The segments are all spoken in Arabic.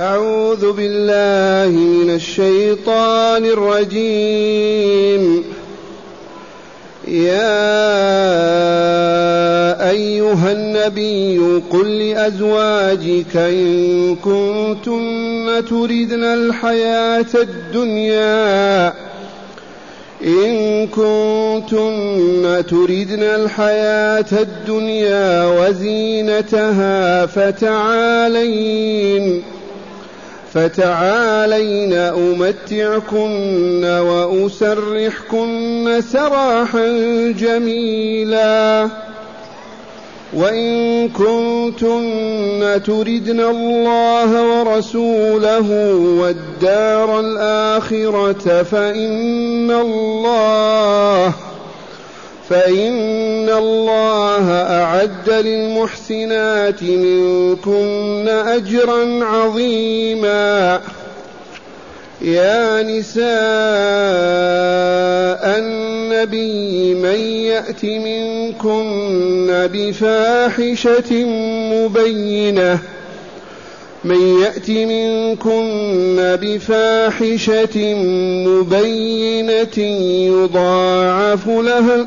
أعوذ بالله من الشيطان الرجيم. يا أيها النبي قل لأزواجك إن كنتن تردن الحياة الدنيا. إن كنتن تردن الحياة الدنيا وزينتها فتعالين. فتعالين أمتعكن وأسرحكن سراحا جميلا. وإن كنتن تردن الله ورسوله والدار الآخرة فإن الله فإن الله أعد للمحسنات منكن أجرا عظيما. يا نساء النبي من يأت منكن بفاحشة مبينة. من يأت منكن بفاحشة مبينة يضاعف لها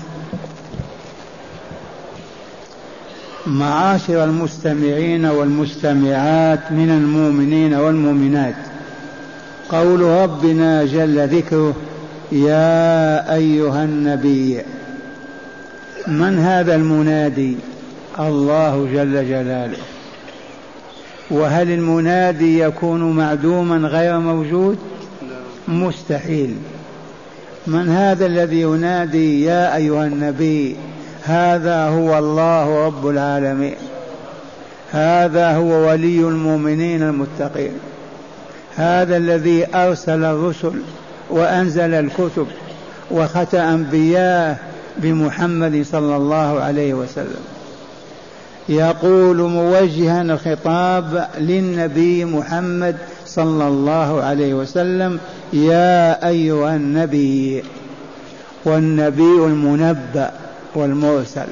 معاشر المستمعين والمستمعات من المؤمنين والمؤمنات. قول ربنا جل ذكره يا أيها النبي من هذا المنادي؟ الله جل جلاله. وهل المنادي يكون معدوما غير موجود؟ مستحيل. من هذا الذي ينادي يا أيها النبي؟ هذا هو الله رب العالمين. هذا هو ولي المؤمنين المتقين. هذا الذي أرسل الرسل وأنزل الكتب وختم أنبياء بمحمد صلى الله عليه وسلم. يقول موجها الخطاب للنبي محمد صلى الله عليه وسلم يا أيها النبي والنبي المنبأ. والمرسل.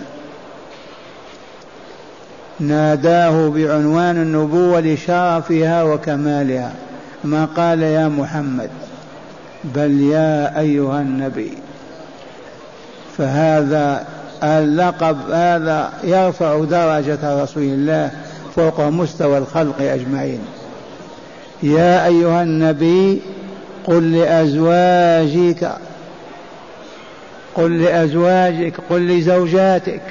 ناداه بعنوان النبوة لشرفها وكمالها ما قال يا محمد بل يا أيها النبي. فهذا اللقب هذا يرفع درجة رسول الله فوق مستوى الخلق أجمعين. يا أيها النبي قل لأزواجك قل لأزواجك قل لزوجاتك.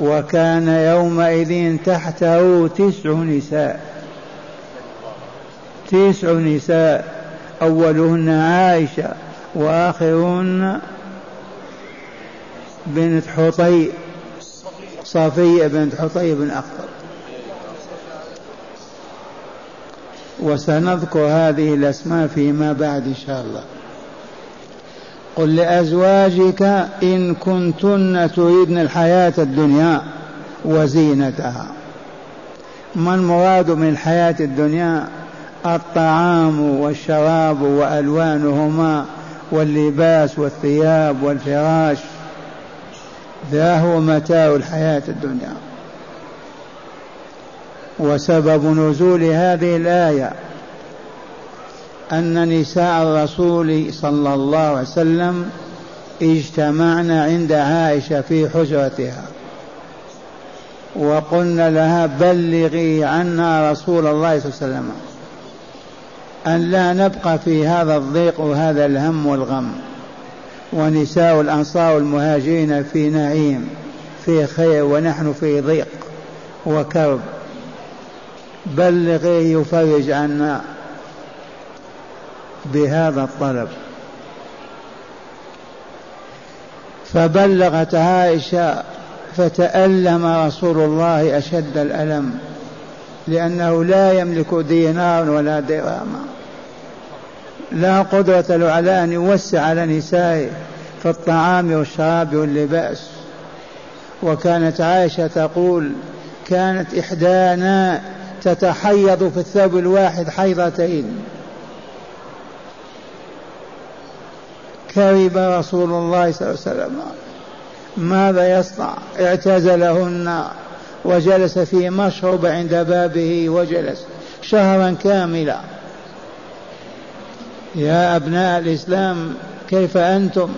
وكان يومئذ تحته تسع نساء. تسع نساء أولهن عائشة وآخرهن بنت حطي صفية بنت حطي بن أخطر وسنذكر هذه الأسماء فيما بعد إن شاء الله. قل لأزواجك إن كنتن تريدن الحياة الدنيا وزينتها. ما المراد من الحياة الدنيا؟ الطعام والشراب وألوانهما واللباس والثياب والفراش. ذا هو متاع الحياة الدنيا. وسبب نزول هذه الآية أن نساء الرسول صلى الله عليه وسلم اجتمعن عند عائشة في حجرتها. وقلن لها بلغي عنا رسول الله صلى الله عليه وسلم أن لا نبقى في هذا الضيق وهذا الهم والغم. ونساء الأنصار المهاجرين في نعيم في خير ونحن في ضيق وكرب. بلغيه يفرج عنا بهذا الطلب. فبلغت عائشة فتألم رسول الله أشد الألم لأنه لا يملك دينار ولا درهما لا قدرة له على أن يوسع على نسائه في الطعام والشراب واللباس. وكانت عائشة تقول كانت إحدانا تتحيض في الثوب الواحد حيضتين. كرب رسول الله صلى الله عليه وسلم. ماذا يصنع؟ اعتزلهن وجلس في مشرب عند بابه وجلس شهرا كاملا. يا أبناء الإسلام كيف أنتم؟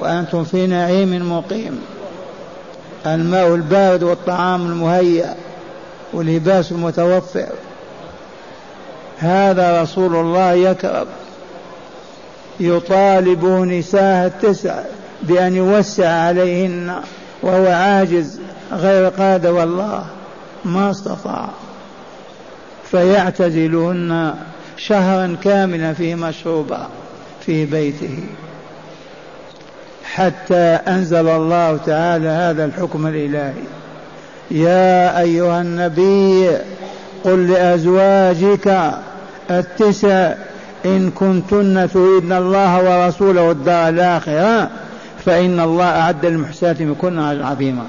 وأنتم في نعيم مقيم. الماء البارد والطعام المهيأ واللباس المتوفر. هذا رسول الله يكرم. يطالب نساء التسع بأن يوسع عليهن وهو عاجز غير قادر والله ما استطاع. فيعتزلهن شهرا كاملا في مشروبا في بيته. حتى أنزل الله تعالى هذا الحكم الإلهي. يا أيها النبي قل لأزواجك التسع إن كنتن تريدن الله ورسوله والدار الآخرة فإن الله أعد للمحسنات منكن أجرا عظيما.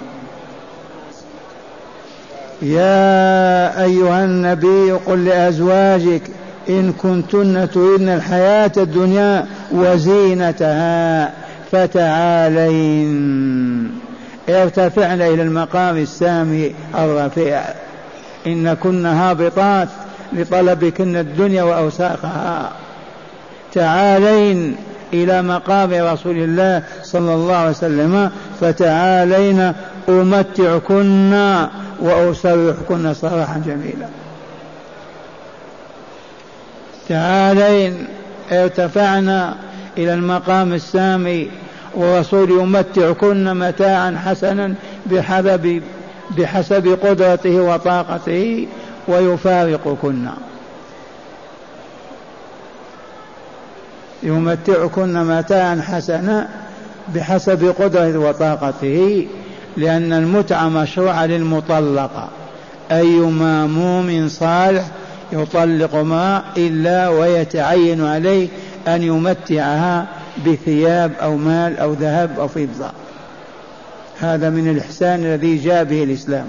يا أيها النبي قل لأزواجك إن كنتن تريدن الحياة الدنيا وزينتها فتعالين. ارتفعن إلى المقام السامي الرفيع. إن كن هابطات لطلبكن الدنيا وأوساخها تعالين إلى مقام رسول الله صلى الله عليه وسلم فتعالين أمتعكن وأسرحكن صراحا جميلا. تعالين ارتفعنا إلى المقام السامي ورسول يمتعكن متاعا حسنا بحسب بحسب قدرته وطاقته ويفارقكن. يمتعكن متاعا حسنا بحسب قدرته وطاقته لأن المتعة مشروعة للمطلقة. أي ماموم صالح يطلق ما إلا ويتعين عليه أن يمتعها بثياب أو مال أو ذهب أو فضة. هذا من الإحسان الذي جاء به الإسلام.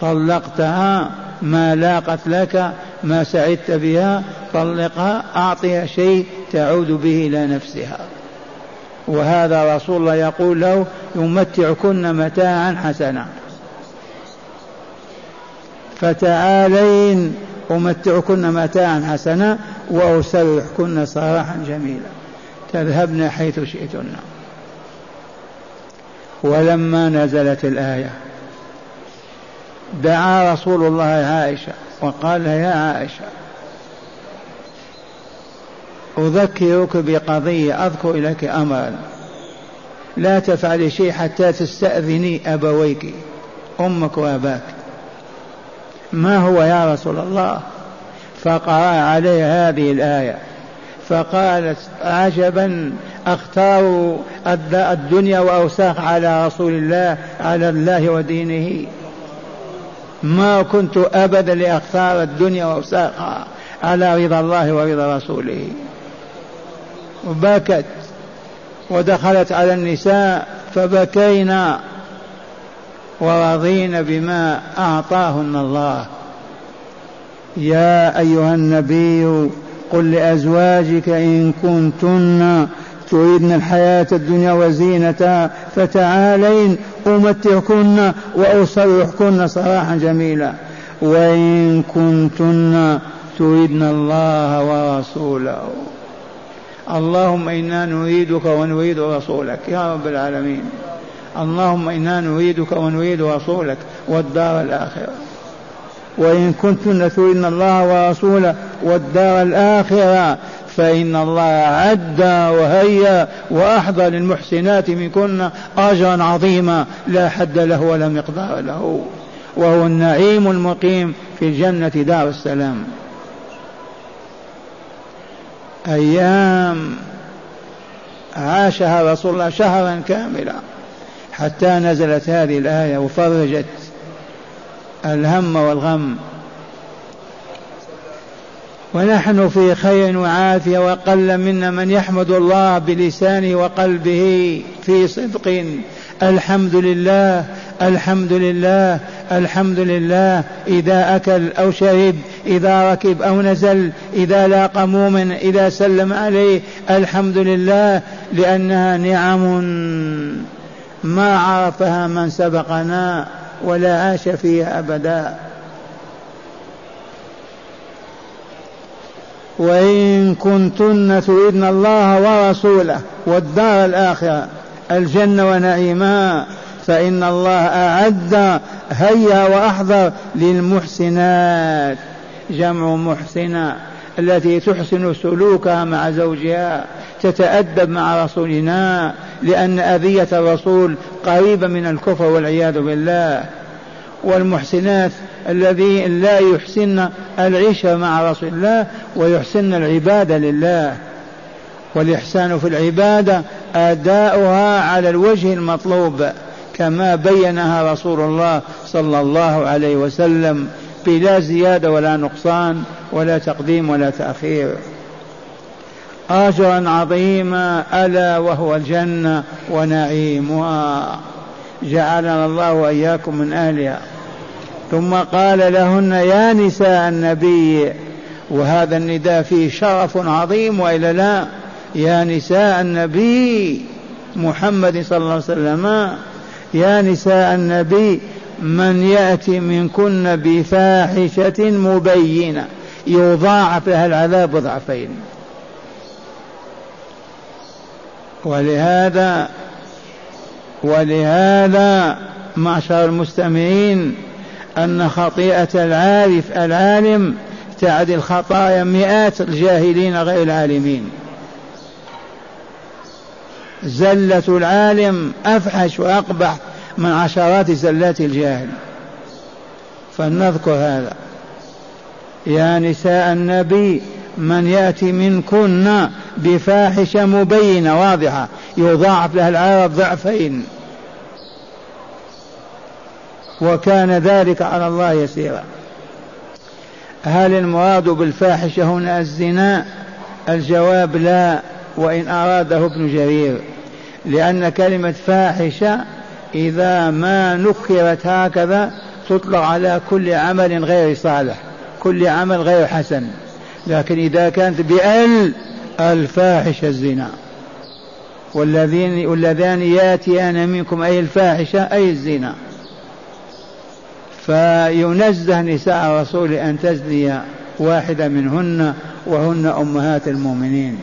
طلقتها ما لاقت لك ما سعدت بها طلقها أعطيها شيء تعود به إلى نفسها. وهذا رسول الله يقول له يمتعكن متاعا حسنا. فتعالين أمتعكن متاعا حسنا وأسرحكن سراحا جميلا. تذهبن حيث شئتن. ولما نزلت الآية دعا رسول الله عائشة وقال يا عائشة أذكرك بقضية أذكر لك أمرا. لا تفعلي شيء حتى تستأذني أبويك أمك وأباك. ما هو يا رسول الله؟ فقرأ عليه هذه الآية. فقالت عجبا أختار الدنيا وأوساخ على رسول الله على الله ودينه. ما كنت ابدا لاختار الدنيا وأوساخها على رضا الله ورضا رسوله. وبكت ودخلت على النساء فبكينا ورضينا بما أعطاهن الله. يا أيها النبي قل لأزواجك إن كنتن تريدن الحياة الدنيا وزينتها فتعالين أمتعكن وأسرحكن سراحا جميلا وإن كنتن تريدن الله ورسوله. اللهم إنا نريدك ونريد رسولك. يا رب العالمين. اللهم إنا نريدك ونريد رسولك والدار الآخرة. وإن كنتن تريدن الله ورسوله والدار الآخرة فإن الله عد وهيا وأحضر للمحسنات منكن أجرا عظيما. لا حد له ولا مقدار له. وهو النعيم المقيم في الجنة دار السلام. أيام عاشها رسول الله شهرا كاملا. حتى نزلت هذه الآية وفرجت الهم والغم. ونحن في خير وعافية وقل منا من يحمد الله بلسانه وقلبه في صدق. الحمد لله الحمد لله الحمد لله. إذا أكل أو شرب إذا ركب أو نزل إذا لاقى مؤمن إذا سلم عليه. الحمد لله لأنها نعم ما عرفها من سبقنا ولا عاش فيها أبدا. وإن كنتن تردن الله ورسوله والدار الآخرة الجنة ونعيمها فإن الله أعد هيا وأحضر للمحسنات. جمع محسنة التي تحسن سلوكها مع زوجها تتأدب مع رسولنا لأن أذية الرسول قريبة من الكفر والعياذ بالله. والمحسنات الذي لا يحسن العيشة مع رسول الله ويحسن العبادة لله. والإحسان في العبادة أداؤها على الوجه المطلوب كما بينها رسول الله صلى الله عليه وسلم بلا زيادة ولا نقصان ولا تقديم ولا تأخير. أجرا عظيما ألا وهو الجنة ونعيمها. جعلنا الله وإياكم من أهلها. ثم قال لهن يا نساء النبي وهذا النداء فيه شرف عظيم وإلا لا يا نساء النبي محمد صلى الله عليه وسلم يا نساء النبي من يأتي منكن بفاحشة مبينة يضاعف لها العذاب ضعفين. ولهذا ولهذا معشر المستمعين أن خطيئة العارف العالم تعدل خطايا مئات الجاهلين غير العالمين. زلة العالم أفحش وأقبح من عشرات زلات الجاهل. فلنذكر هذا. يا نساء النبي من يأتي منكن بفاحشة مبينة واضحة. يضاعف لها العذاب ضعفين. وكان ذلك على الله يسيرا. هل المراد بالفاحشة هنا الزنا؟ الجواب لا وإن أراده ابن جرير. لأن كلمة فاحشة إذا ما نكرت هكذا تطلق على كل عمل غير صالح كل عمل غير حسن. لكن إذا كانت بأل الفاحشة الزنا. والذين واللذان ياتيان منكم أي الفاحشة أي الزنا. فينزه نساء الرسول أن تزني واحدة منهن وهن أمهات المؤمنين.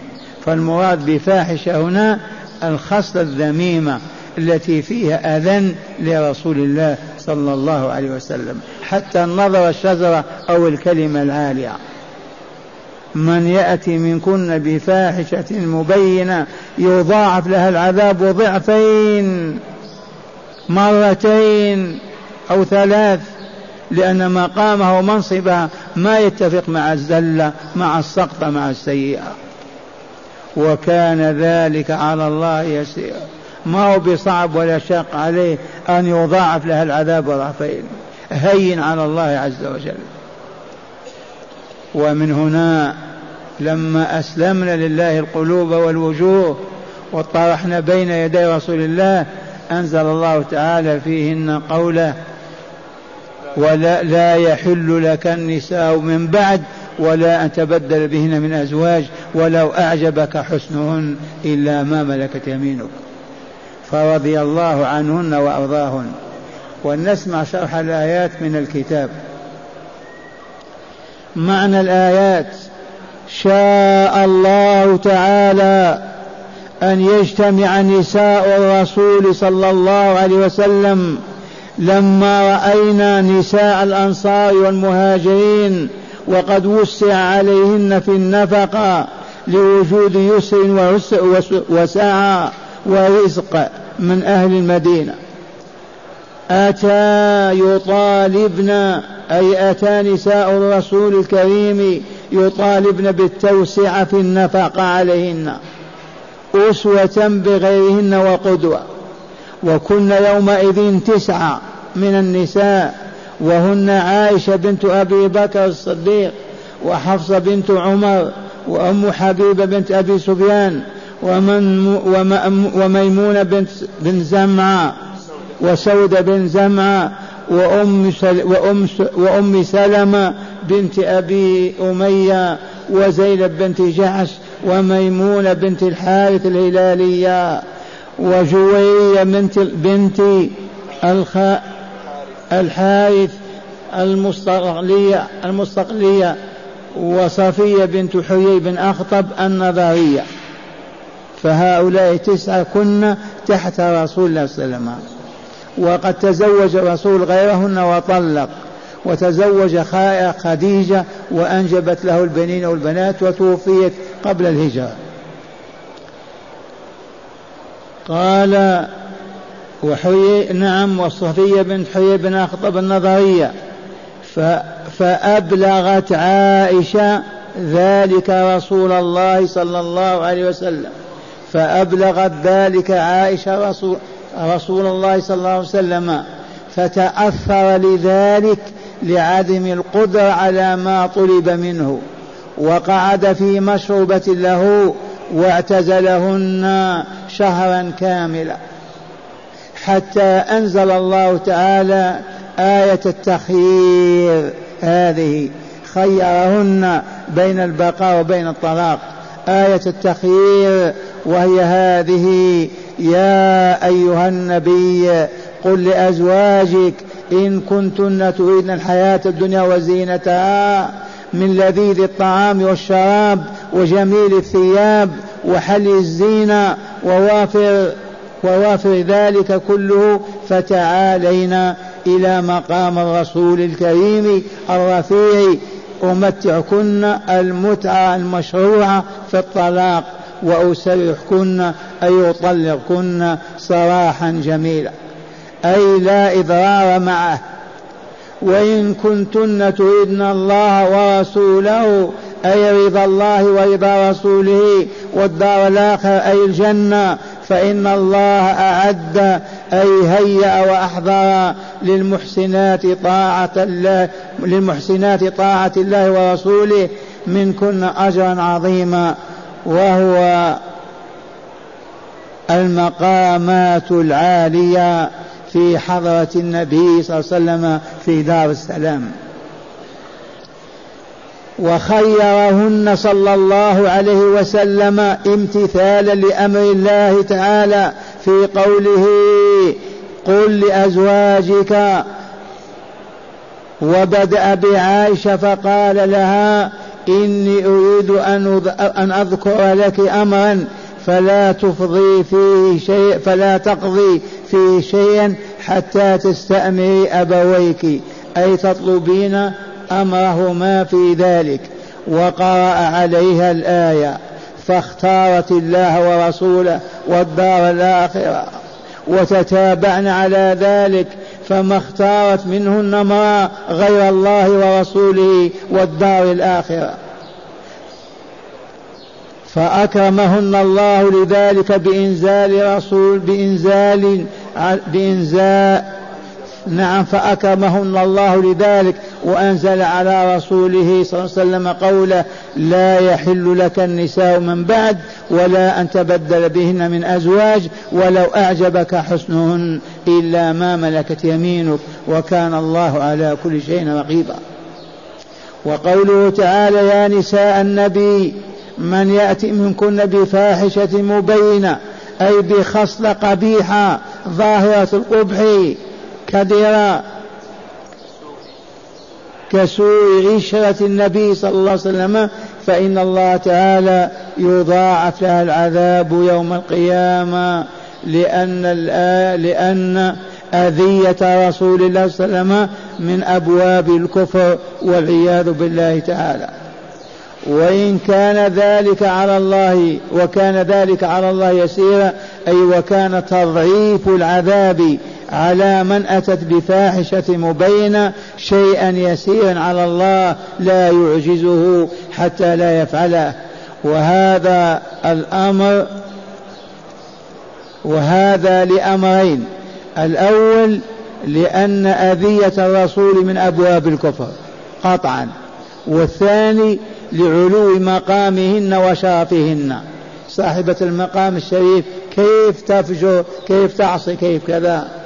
فالمراد بفاحشة هنا الخصلة الذميمة التي فيها أذى لرسول الله صلى الله عليه وسلم. حتى النظر الشجرة أو الكلمة العالية. من يأتي منكن بفاحشة مبينة يضاعف لها العذاب ضعفين مرتين أو ثلاث لأن مقامه ومنصبها ما يتفق مع الزلة مع السقط مع السيئة. وكان ذلك على الله يسير ما هو بصعب ولا شاق عليه أن يضاعف لها العذاب ضعفين. هين على الله عز وجل. ومن هنا لما أسلمنا لله القلوب والوجوه وطرحنا بين يدي رسول الله أنزل الله تعالى فيهن قوله ولا لا يحل لك النساء من بعد ولا أن تبدل بهن من أزواج ولو أعجبك حسنهن إلا ما ملكت يمينك. فرضي الله عنهن وأرضاهن. ولنسمع شرح الآيات من الكتاب. معنى الآيات. شاء الله تعالى أن يجتمع نساء الرسول صلى الله عليه وسلم لما رأينا نساء الأنصار والمهاجرين وقد وسع عليهن في النفقة لوجود يسر وسعة ورزق من أهل المدينة. أتى يطالبن أي أتى نساء الرسول الكريم يطالبن بالتوسعة في النفقة عليهن أسوة بغيرهن وقدوة. وكن يومئذ تسعة من النساء وهن عائشة بنت أبي بكر الصديق وحفصة بنت عمر وأم حبيبة بنت أبي سفيان ومن وميمونة بنت بن زمعة وسودة بن زمعة وأم, وأم, وأم سلمة بنت أبي أمية وزينب بنت جحش وميمونة بنت الحارث الهلالية وجويرية بنت بنت الحارث المستقلية المستقلية وصفية بنت حيي بن أخطب النظرية. فهؤلاء تسعة كن تحت رسول الله صلى الله عليه وسلم. وقد تزوج الرسول غيرهن وطلق وتزوج خديجة وأنجبت له البنين والبنات وتوفيت قبل الهجرة. قال وحيي نعم وصفية بنت حيي بن أخطب النظرية. فأبلغت عائشة ذلك رسول الله صلى الله عليه وسلم. فأبلغت ذلك عائشة رسول, رسول الله صلى الله عليه وسلم فتأثر لذلك لعدم القدرة على ما طلب منه وقعد في مشروبة له واعتزلهن شهرا كاملا. حتى أنزل الله تعالى آية التخيير هذه خيرهن بين البقاء وبين الطلاق. آية التخيير وهي هذه يا أيها النبي قل لأزواجك إن كنتن تريدن الحياة الدنيا وزينتها من لذيذ الطعام والشراب وجميل الثياب وحل الزينة ووافر ووافر ذلك كله فتعالينا إلى مقام الرسول الكريم الرفيع أمتعكن المتعة المشروعة في الطلاق وأسرحكن أي أطلقكن سراحا جميلا. أي لا إضرار معه. وإن كنتن تردن الله ورسوله أي رضا الله ورضا رسوله والدار الآخرة أي الجنة فإن الله أعد أي هيأ وأحضر للمحسنات طاعة الله للمحسنات طاعة الله ورسوله منكن أجرا عظيما. وهو المقامات العالية في حضرة النبي صلى الله عليه وسلم في دار السلام. وخيرهن صلى الله عليه وسلم امتثالا لأمر الله تعالى في قوله قل لأزواجك وبدأ بعائشة فقال لها إني أريد أن أذكر لك امرا فلا تفضي فيه شيء فلا تقضي فيه شيئا حتى تستأمري أبويك أي تطلبين أمرهما في ذلك. وقرأ عليها الآية فاختارت الله ورسوله والدار الآخرة. وتتابعن على ذلك فما اختارت منهن امرأة غير الله ورسوله والدار الآخرة. فأكرمهن الله لذلك بإنزال رسول بإنزال بإنزال نعم فأكرمهن الله لذلك وأنزل على رسوله صلى الله عليه وسلم قوله لا يحل لك النساء من بعد ولا أن تبدل بهن من أزواج ولو أعجبك حسنهن إلا ما ملكت يمينك وكان الله على كل شيء رقيبا. وقوله تعالى يا نساء النبي من يأتي منكن بفاحشة مبينة أي بخصلة قبيحة ظاهرة القبح كدرا كسوء عشرة النبي صلى الله عليه وسلم فإن الله تعالى يضاعف لها العذاب يوم القيامة لأن لأن أذية رسول الله صلى الله عليه وسلم من أبواب الكفر والعياذ بالله تعالى. وإن كان ذلك على الله وكان ذلك على الله يسيرا أي وكان تضعيف العذاب على من أتت بفاحشة مبينة شيئا يسيرا على الله لا يعجزه حتى لا يفعله. وهذا الأمر وهذا لأمرين. الأول لأن أذية الرسول من أبواب الكفر قطعا. والثاني لعلو مقامهن وشرفهن. صاحبة المقام الشريف كيف تفجر كيف تعصي كيف كذا؟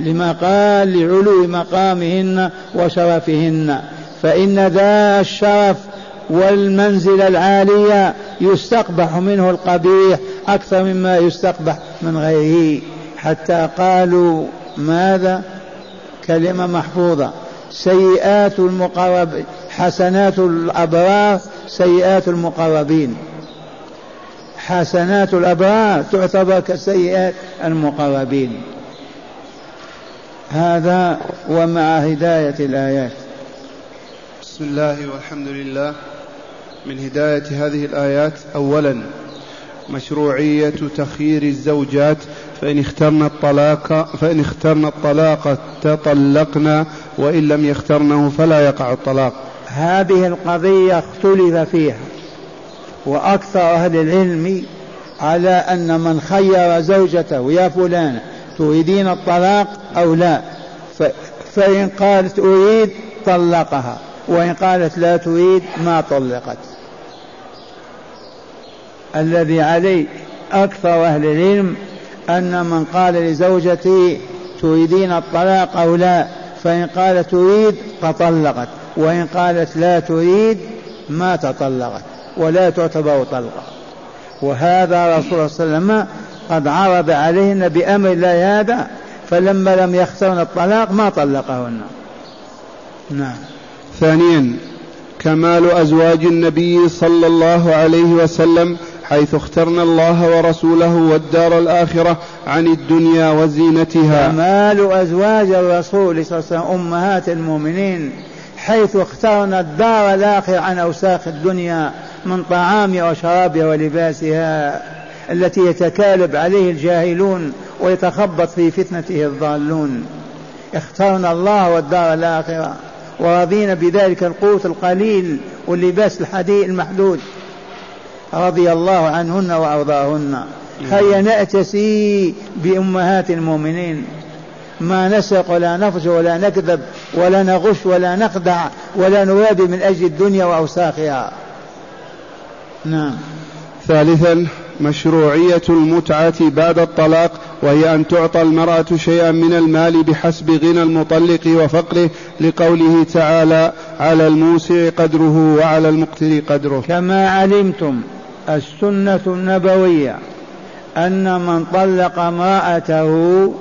لما قال لعلو مقامهن وشرفهن فإن ذا الشرف والمنزلة العالية يستقبح منه القبيح أكثر مما يستقبح من غيره. حتى قالوا ماذا؟ كلمة محفوظة. سيئات المقرب حسنات الأبرار سيئات المقربين. حسنات الأبرار تعتبر كسيئات المقربين. هذا ومع هداية الآيات. بسم الله والحمد لله. من هداية هذه الآيات أولا مشروعية تخيير الزوجات فإن اخترن الطلاق فإن اخترن الطلاق تطلقنا وإن لم يخترنه فلا يقع الطلاق. هذه القضية اختلف فيها وأكثر أهل العلم على أن من خير زوجته يا فلان تريدين الطلاق أو لا. فإن قالت أريد طلقها وإن قالت لا تريد ما طلقت. الذي عليه أكثر أهل العلم أن من قال لزوجته تريدين الطلاق أو لا فإن قالت تريد تطلقت وإن قالت لا تريد ما تطلقت ولا تعتبر طلقة. وهذا رسول الله صلى الله عليه وسلم قد عرض عليهن بأمر الله هذا فلما لم يخترن الطلاق ما طلقهن. نعم. ثانيا كمال أزواج النبي صلى الله عليه وسلم حيث اخترنا الله ورسوله والدار الآخرة عن الدنيا وزينتها. كمال أزواج الرسول صلى الله عليه وسلم أمهات المؤمنين حيث اخترنا الدار الآخرة عن أوساخ الدنيا من طعامها وشرابها ولباسها التي يتكالب عليه الجاهلون ويتخبط في فتنته الضالون. اخترنا الله والدار الآخرة ورضينا بذلك القوت القليل واللباس الحديد المحدود. رضي الله عنهن وأرضاهن. هيا نأتسي بأمهات المؤمنين. ما نسرق ولا نفجر ولا نكذب ولا نغش ولا نخدع ولا نوابي من أجل الدنيا وأوساخها. نعم. ثالثا مشروعية المتعة بعد الطلاق وهي أن تعطى المرأة شيئا من المال بحسب غنى المطلق وفقره لقوله تعالى على الموسع قدره وعلى المقتر قدره كما علمتم السنة النبوية أن من طلق امرأته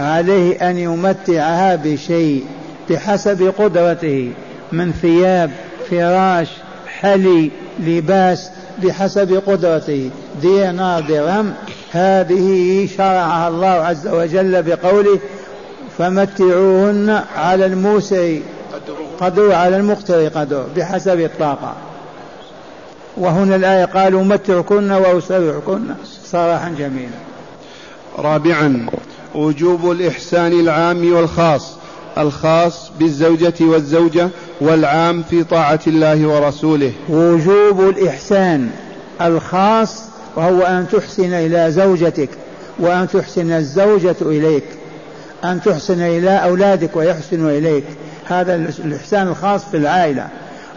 عليه أن يمتعها بشيء بحسب قدرته من ثياب فراش حلي لباس بحسب قدرته دينار درهم هذه شرعها الله عز وجل بقوله فمتعوهن على الموسع قدر على المقتر قدر بحسب الطاقة وهنا الآية قالوا متعكن وأسرحكن صراحا جميلا. رابعا وجوب الإحسان العام والخاص. الخاص بالزوجة والزوجة والعام في طاعة الله ورسوله. وجوب الإحسان الخاص وهو أن تحسن إلى زوجتك وأن تحسن الزوجة إليك أن تحسن إلى أولادك ويحسن إليك. هذا الإحسان الخاص في العائلة.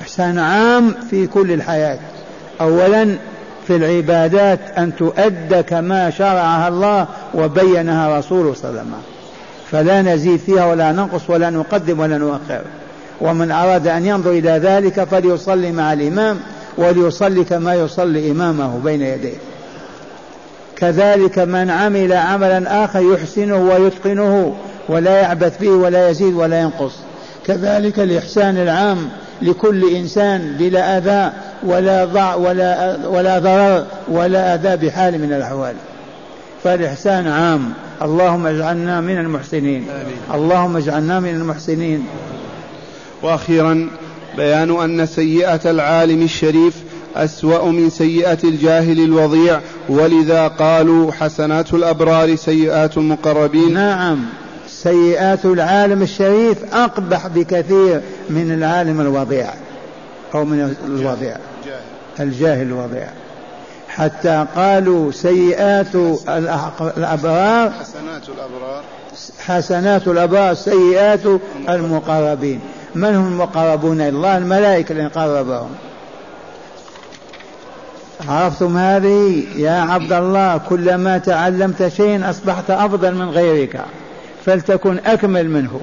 إحسان عام في كل الحياة. أولا في العبادات أن تؤدى كما شرعها الله وبينها رسوله صلى الله عليه وسلم. فلا نزيد فيها ولا ننقص ولا نقدم ولا نؤخر. ومن أراد أن ينظر إلى ذلك فليصلي مع الإمام وليصلي كما يصلي إمامه بين يديه. كذلك من عمل عملا آخر يحسنه ويتقنه ولا يعبث به ولا يزيد ولا ينقص. كذلك الإحسان العام لكل إنسان بلا أذى ولا ضع ولا ولا ضرر ولا أذى بحال من الأحوال. فالإحسان عام. اللهم اجعلنا من المحسنين. آمين. اللهم اجعلنا من المحسنين. وأخيرا بيان أن سيئة العالم الشريف أسوأ من سيئة الجاهل الوضيع ولذا قالوا حسنات الأبرار سيئات المقربين. نعم. سيئات العالم الشريف أقبح بكثير من العالم الوضيع أو من الوضيع. الجاهل. الوضيع. حتى قالوا سيئات الأبرار. حسنات الأبرار. حسنات الأبرار سيئات المقربين. من هم المقربون إلى الله؟ الملائكة الذين قربهم. عرفتم هذه؟ يا عبد الله كلما تعلمت شيئا أصبحت أفضل من غيرك فلتكن أكمل منه.